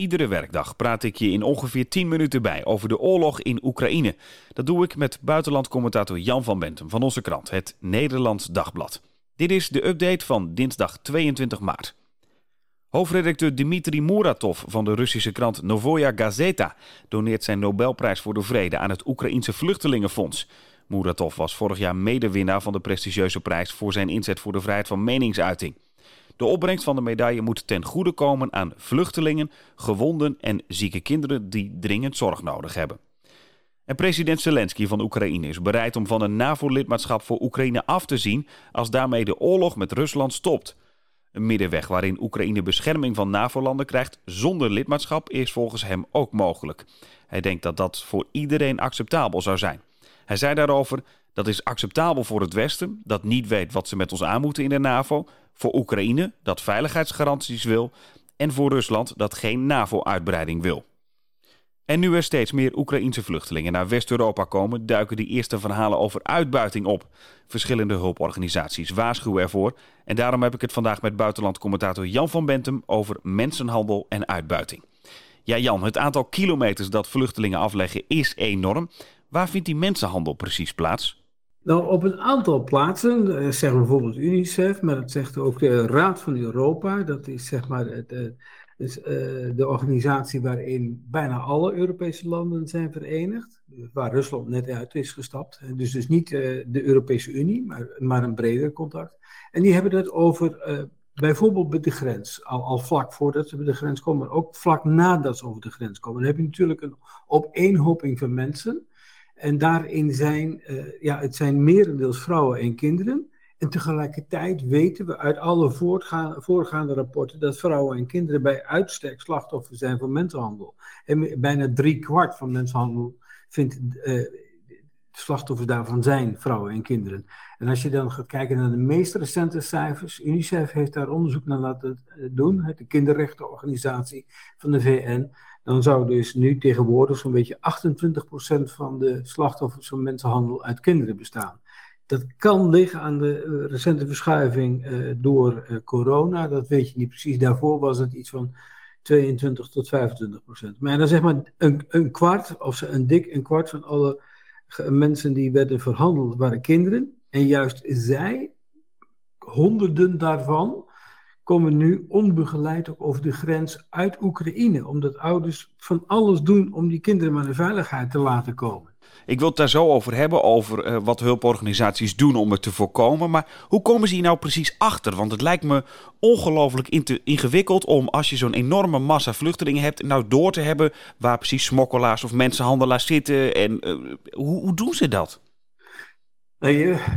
Iedere werkdag praat ik je in ongeveer 10 minuten bij over de oorlog in Oekraïne. Dat doe ik met buitenlandcommentator Jan van Bentum van onze krant, het Nederlands Dagblad. Dit is de update van dinsdag 22 maart. Hoofdredacteur Dmitri Muratov van de Russische krant Novoya Gazeta doneert zijn Nobelprijs voor de Vrede aan het Oekraïense Vluchtelingenfonds. Muratov was vorig jaar medewinnaar van de prestigieuze prijs voor zijn inzet voor de vrijheid van meningsuiting. De opbrengst van de medaille moet ten goede komen aan vluchtelingen, gewonden en zieke kinderen die dringend zorg nodig hebben. En president Zelensky van Oekraïne is bereid om van een NAVO-lidmaatschap voor Oekraïne af te zien als daarmee de oorlog met Rusland stopt. Een middenweg waarin Oekraïne bescherming van NAVO-landen krijgt zonder lidmaatschap is volgens hem ook mogelijk. Hij denkt dat dat voor iedereen acceptabel zou zijn. Hij zei daarover: dat is acceptabel voor het Westen, dat niet weet wat ze met ons aan moeten in de NAVO, voor Oekraïne, dat veiligheidsgaranties wil, en voor Rusland, dat geen NAVO-uitbreiding wil. En nu er steeds meer Oekraïense vluchtelingen naar West-Europa komen, duiken die eerste verhalen over uitbuiting op. Verschillende hulporganisaties waarschuwen ervoor. En daarom heb ik het vandaag met buitenlandcommentator Jan van Bentum over mensenhandel en uitbuiting. Ja, Jan, het aantal kilometers dat vluchtelingen afleggen is enorm. Waar vindt die mensenhandel precies plaats? Nou, op een aantal plaatsen, eh, zeggen bijvoorbeeld UNICEF, maar dat zegt ook de Raad van Europa. Dat is zeg maar het, dus, de organisatie waarin bijna alle Europese landen zijn verenigd, waar Rusland net uit is gestapt. Dus, dus niet de Europese Unie, maar, maar een breder contact. En die hebben het over bijvoorbeeld bij de grens, al, al vlak voordat ze bij de grens komen, maar ook vlak nadat ze over de grens komen. Dan heb je natuurlijk een opeenhoping van mensen. En daarin zijn, uh, ja, het zijn merendeels vrouwen en kinderen. En tegelijkertijd weten we uit alle voorgaande rapporten dat vrouwen en kinderen bij uitstek slachtoffer zijn van mensenhandel. En bijna drie kwart van mensenhandel vindt uh, slachtoffers daarvan zijn vrouwen en kinderen. En als je dan gaat kijken naar de meest recente cijfers, UNICEF heeft daar onderzoek naar laten eh, doen, de kinderrechtenorganisatie van de VN, dan zou dus nu tegenwoordig zo'n beetje 28% van de slachtoffers van mensenhandel uit kinderen bestaan. Dat kan liggen aan de uh, recente verschuiving uh, door corona. Dat weet je niet precies. Daarvoor was het iets van 22 tot 25 procent. Maar dan zeg maar een, een kwart, of een dik een kwart van alle mensen die werden verhandeld waren kinderen. En juist zij, honderden daarvan, komen nu onbegeleid over de grens uit Oekraïne. Omdat ouders van alles doen om die kinderen maar in veiligheid te laten komen. Ik wil het daar zo over hebben, over uh, wat hulporganisaties doen om het te voorkomen. Maar hoe komen ze hier nou precies achter? Want het lijkt me ongelooflijk ingewikkeld om, als je zo'n enorme massa vluchtelingen hebt, nou door te hebben waar precies smokkelaars of mensenhandelaars zitten. En uh, hoe, hoe doen ze dat?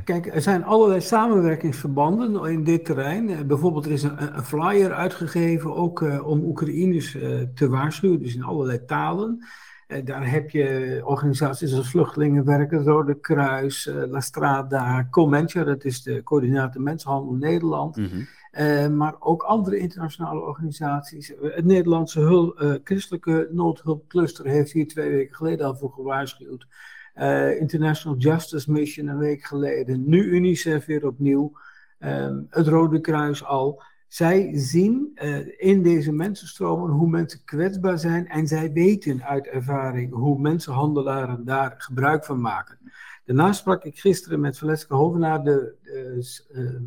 Kijk, er zijn allerlei samenwerkingsverbanden in dit terrein. Eh, bijvoorbeeld er is een, flyer uitgegeven ook om Oekraïners te waarschuwen, dus in allerlei talen. Uh, daar heb je organisaties als Vluchtelingenwerken, Rode Kruis, La Strada, Comentia, dat is de coördinator Mensenhandel Nederland. Mm -hmm. maar ook andere internationale organisaties. Het Nederlandse hul, Christelijke Noodhulpcluster heeft hier twee weken geleden al voor gewaarschuwd. Uh, International Justice Mission een week geleden, nu UNICEF weer opnieuw, um, het Rode Kruis al. Zij zien uh, in deze mensenstromen hoe mensen kwetsbaar zijn en zij weten uit ervaring hoe mensenhandelaren daar gebruik van maken. Daarnaast sprak ik gisteren met Valeska Hovenaar, de, uh,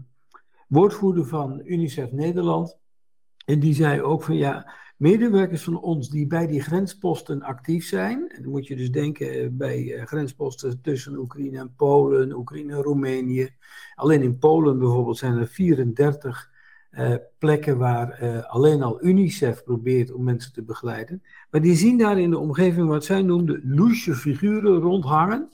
woordvoerder van UNICEF Nederland. En die zei ook van ja, Medewerkers van ons die bij die grensposten actief zijn, en dan moet je dus denken eh, bij eh, grensposten tussen Oekraïne en Polen, Oekraïne en Roemenië. Alleen in Polen bijvoorbeeld zijn er 34 uh, plekken waar uh, alleen al UNICEF probeert om mensen te begeleiden. Maar die zien daar in de omgeving wat zij noemden loesje figuren rondhangen.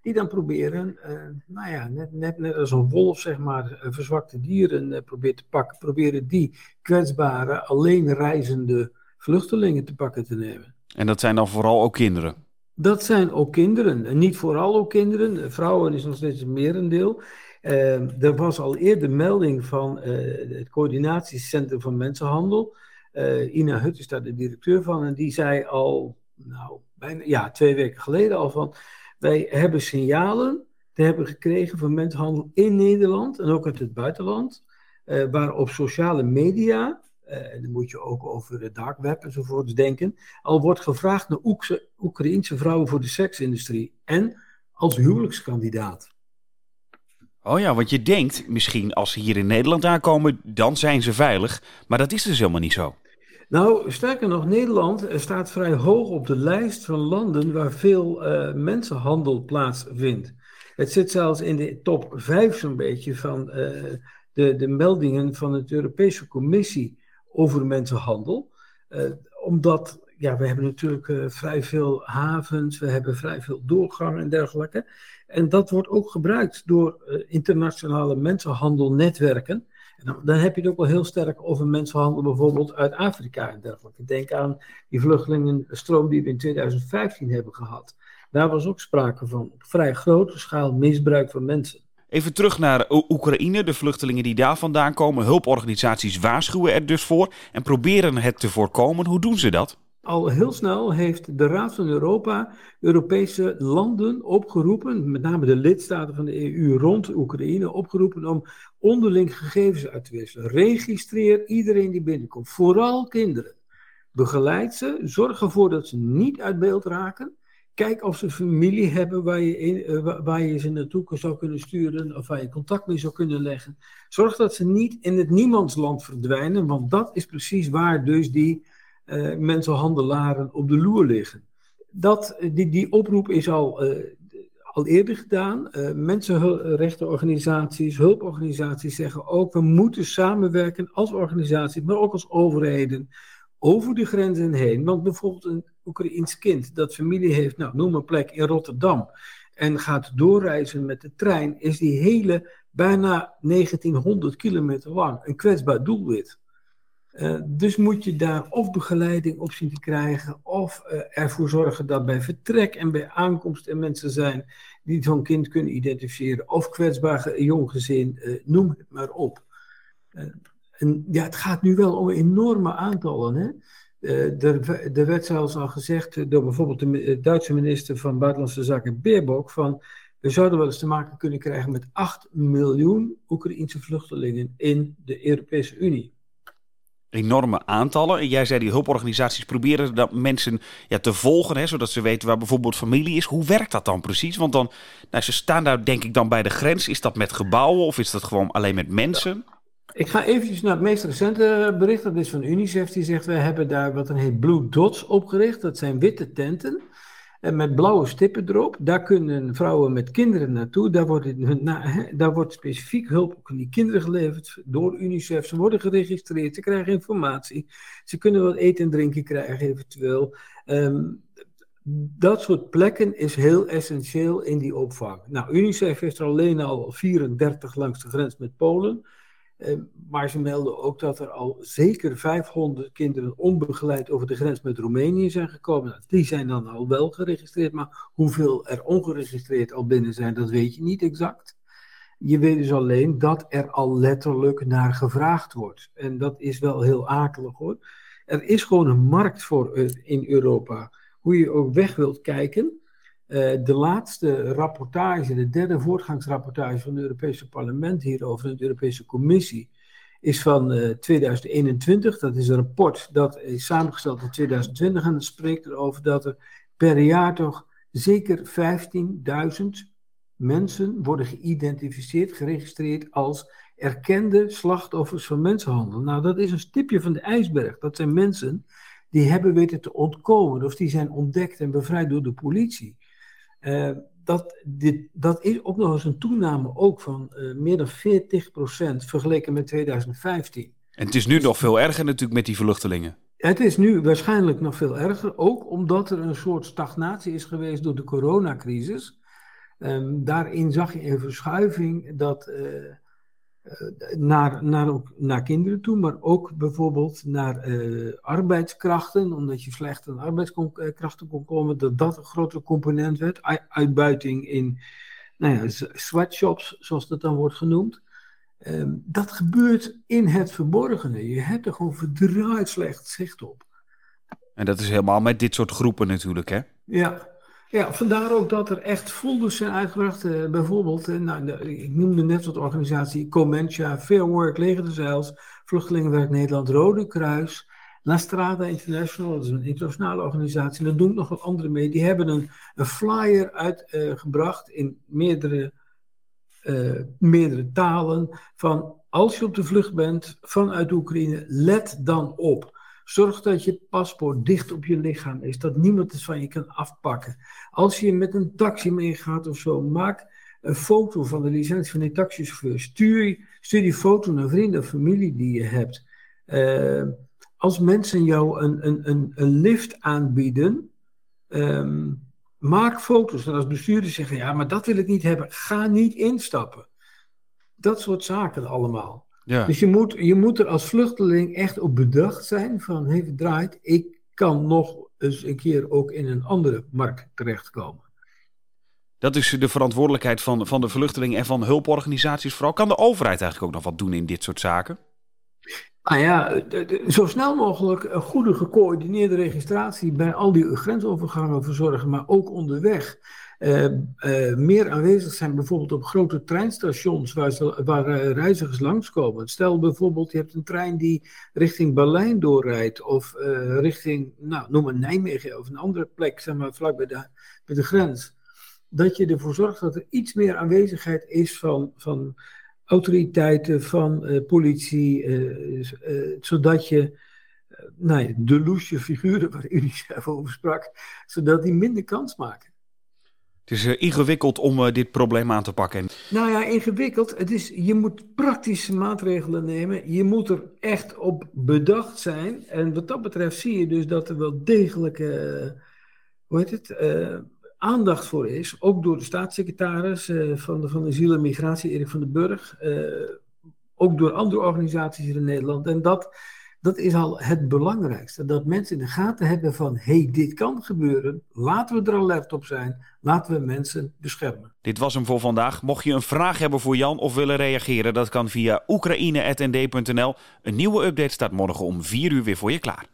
Die dan proberen, uh, nou ja, net, net, net, als een wolf, zeg maar, verzwakte dieren probeert te pakken. Proberen die kwetsbare, alleen reizende vluchtelingen te pakken te nemen. En dat zijn dan vooral ook kinderen? Dat zijn ook kinderen. En niet vooral ook kinderen. Vrouwen is nog steeds een merendeel. Uh, er was al eerder melding van het coördinatiecentrum van mensenhandel. Ina Hut is daar de directeur van. En die zei al, nou, ja, twee weken geleden al van wij hebben signalen te hebben gekregen van mensenhandel in Nederland en ook uit het buitenland, waar op sociale media en dan moet je ook over de dark web enzovoorts denken. Al wordt gevraagd naar Oekse, Oekraïense vrouwen voor de seksindustrie en als huwelijkskandidaat. Oh ja, want je denkt misschien als ze hier in Nederland aankomen, dan zijn ze veilig. Maar dat is dus helemaal niet zo. Nou, sterker nog, Nederland staat vrij hoog op de lijst van landen waar veel uh, mensenhandel plaatsvindt. Het zit zelfs in de top 5 zo'n beetje van uh, de, de meldingen van de Europese Commissie over mensenhandel. Uh, omdat ja, we hebben natuurlijk uh, vrij veel havens, we hebben vrij veel doorgang en dergelijke. En dat wordt ook gebruikt door uh, internationale mensenhandelnetwerken. En dan, dan, heb je het ook wel heel sterk over mensenhandel bijvoorbeeld uit Afrika en dergelijke. Denk aan die vluchtelingenstroom die we in 2015 hebben gehad. Daar was ook sprake van vrij grote schaal misbruik van mensen. Even terug naar Oekraïne, de vluchtelingen die daar vandaan komen. Hulporganisaties waarschuwen er dus voor en proberen het te voorkomen. Hoe doen ze dat? Al heel snel heeft de Raad van Europa Europese landen opgeroepen, met name de lidstaten van de EU rond Oekraïne, opgeroepen om onderling gegevens uit te wisselen. Registreer iedereen die binnenkomt, vooral kinderen. Begeleid ze, zorg ervoor dat ze niet uit beeld raken. Kijk of ze familie hebben waar je, uh, waar je ze naartoe zou kunnen sturen of waar je contact mee zou kunnen leggen. Zorg dat ze niet in het niemandsland verdwijnen, want dat is precies waar dus die uh, mensenhandelaren op de loer liggen. Dat, die, die oproep is al, al eerder gedaan. Uh, mensenrechtenorganisaties, hulporganisaties zeggen ook: we moeten samenwerken als organisaties, maar ook als overheden over de grenzen heen. Want bijvoorbeeld een Oekraïns kind dat familie heeft, nou, noem een plek in Rotterdam, en gaat doorreizen met de trein, is die hele bijna 1900 kilometer lang een kwetsbaar doelwit. Uh, dus moet je daar of begeleiding op zien te krijgen, of uh, ervoor zorgen dat bij vertrek en bij aankomst er mensen zijn die zo'n kind kunnen identificeren, of kwetsbaar jong gezin, uh, noem het maar op. en ja, het gaat nu wel om enorme aantallen. Hè? er, er werd zelfs al gezegd door bijvoorbeeld de Duitse minister van Buitenlandse Zaken Baerbock van we zouden wel eens te maken kunnen krijgen met 8 miljoen Oekraïense vluchtelingen in de Europese Unie enorme aantallen. En jij zei die hulporganisaties proberen dat mensen ja, te volgen, hè, zodat ze weten waar bijvoorbeeld familie is. Hoe werkt dat dan precies? Want dan, nou, ze staan daar denk ik dan bij de grens. Is dat met gebouwen of is dat gewoon alleen met mensen? Ik ga eventjes naar het meest recente bericht. Dat is van UNICEF. Die zegt, we hebben daar wat een heet Blue Dots opgericht. Dat zijn witte tenten. En met blauwe stippen erop. Daar kunnen vrouwen met kinderen naartoe. Daar wordt, daar wordt specifiek hulp aan die kinderen geleverd door UNICEF. Ze worden geregistreerd, ze krijgen informatie. Ze kunnen wat eten en drinken krijgen eventueel. Um, dat soort plekken is heel essentieel in die opvang. Nou, UNICEF heeft er alleen al 34 langs de grens met Polen. Eh, maar ze melden ook dat er al zeker 500 kinderen onbegeleid over de grens met Roemenië zijn gekomen. Nou, die zijn dan al wel geregistreerd, maar hoeveel er ongeregistreerd al binnen zijn, dat weet je niet exact. Je weet dus alleen dat er al letterlijk naar gevraagd wordt. En dat is wel heel akelig hoor. Er is gewoon een markt voor eh, in Europa. Hoe je ook weg wilt kijken. Uh, de laatste rapportage, de derde voortgangsrapportage van het Europese parlement hierover, de Europese Commissie, is van uh, 2021. Dat is een rapport dat is samengesteld in 2020 en dat spreekt erover dat er per jaar toch zeker 15.000 mensen worden geïdentificeerd, geregistreerd als erkende slachtoffers van mensenhandel. Nou, dat is een stipje van de ijsberg. Dat zijn mensen die hebben weten te ontkomen of die zijn ontdekt en bevrijd door de politie. Uh, dat, dit, dat is ook nog eens een toename ook van uh, meer dan 40% vergeleken met 2015. En het is nu nog veel erger natuurlijk met die vluchtelingen. Het is nu waarschijnlijk nog veel erger, ook omdat er een soort stagnatie is geweest door de coronacrisis. Um, daarin zag je een verschuiving dat uh, eh, naar, naar, naar kinderen toe, maar ook bijvoorbeeld naar uh, arbeidskrachten, omdat je slecht aan arbeidskrachten kon komen, dat dat een grotere component werd. Uitbuiting in nou ja, sweatshops, zoals dat dan wordt genoemd. Um, dat gebeurt in het verborgene. Je hebt er gewoon verdraaid slecht zicht op. En dat is helemaal met dit soort groepen natuurlijk, hè? Ja, Ja, vandaar ook dat er echt folders zijn uitgebracht. Uh, bijvoorbeeld, uh, nou, ik noemde net wat organisatie Comentia, Fair Work, Leger de Zeils, Vluchtelingenwerk Nederland, Rode Kruis, La Strada International, dat is een internationale organisatie. Daar doen nog wat andere mee. Die hebben een, flyer uitgebracht uh, in meerdere, meerdere talen van als je op de vlucht bent vanuit Oekraïne, let dan op. Zorg dat je paspoort dicht op je lichaam is, dat niemand het van je kan afpakken. Als je met een taxi meegaat of zo, maak een foto van de licentie van die taxichauffeur. Stuur, die foto naar vrienden of familie die je hebt. Uh, als mensen jou een, een, een, een lift aanbieden, um, maak foto's. En als bestuurders zeggen, ja, maar dat wil ik niet hebben, ga niet instappen. Dat soort zaken allemaal. Ja. Dus je moet, je moet er als vluchteling echt op bedacht zijn van, hey, draait, ik kan nog eens een keer ook in een andere markt terechtkomen. Dat is de verantwoordelijkheid van, van de vluchtelingen en van hulporganisaties vooral. Kan de overheid eigenlijk ook nog wat doen in dit soort zaken? Nou ja, zo snel mogelijk een goede gecoördineerde registratie bij al die grensovergangen verzorgen, maar ook onderweg. Uh, uh, meer aanwezig zijn bijvoorbeeld op grote treinstations waar, waar uh, reizigers langskomen. Stel bijvoorbeeld, je hebt een trein die richting Berlijn doorrijdt of richting, nou, noem maar Nijmegen of een andere plek, zeg maar vlak bij de, bij de grens. Dat je ervoor zorgt dat er iets meer aanwezigheid is van, van autoriteiten, van politie, zodat je nou, de loesje figuren waar UNICEF over sprak, zodat die minder kans maken. Is uh, ingewikkeld om uh, dit probleem aan te pakken. Nou ja, ingewikkeld. Het is, je moet praktische maatregelen nemen. Je moet er echt op bedacht zijn. En wat dat betreft zie je dus dat er wel degelijke uh, hoe heet het, aandacht voor is. Ook door de staatssecretaris van, de, van Asiel en Migratie, Erik van den Burg. ook door andere organisaties in Nederland. En dat dat is al het belangrijkste. Dat mensen in de gaten hebben van, hey, dit kan gebeuren. Laten we er alert op zijn. Laten we mensen beschermen. Dit was hem voor vandaag. Mocht je een vraag hebben voor Jan of willen reageren, dat kan via oekraïne.nd.nl. Een nieuwe update staat morgen om 4 uur weer voor je klaar.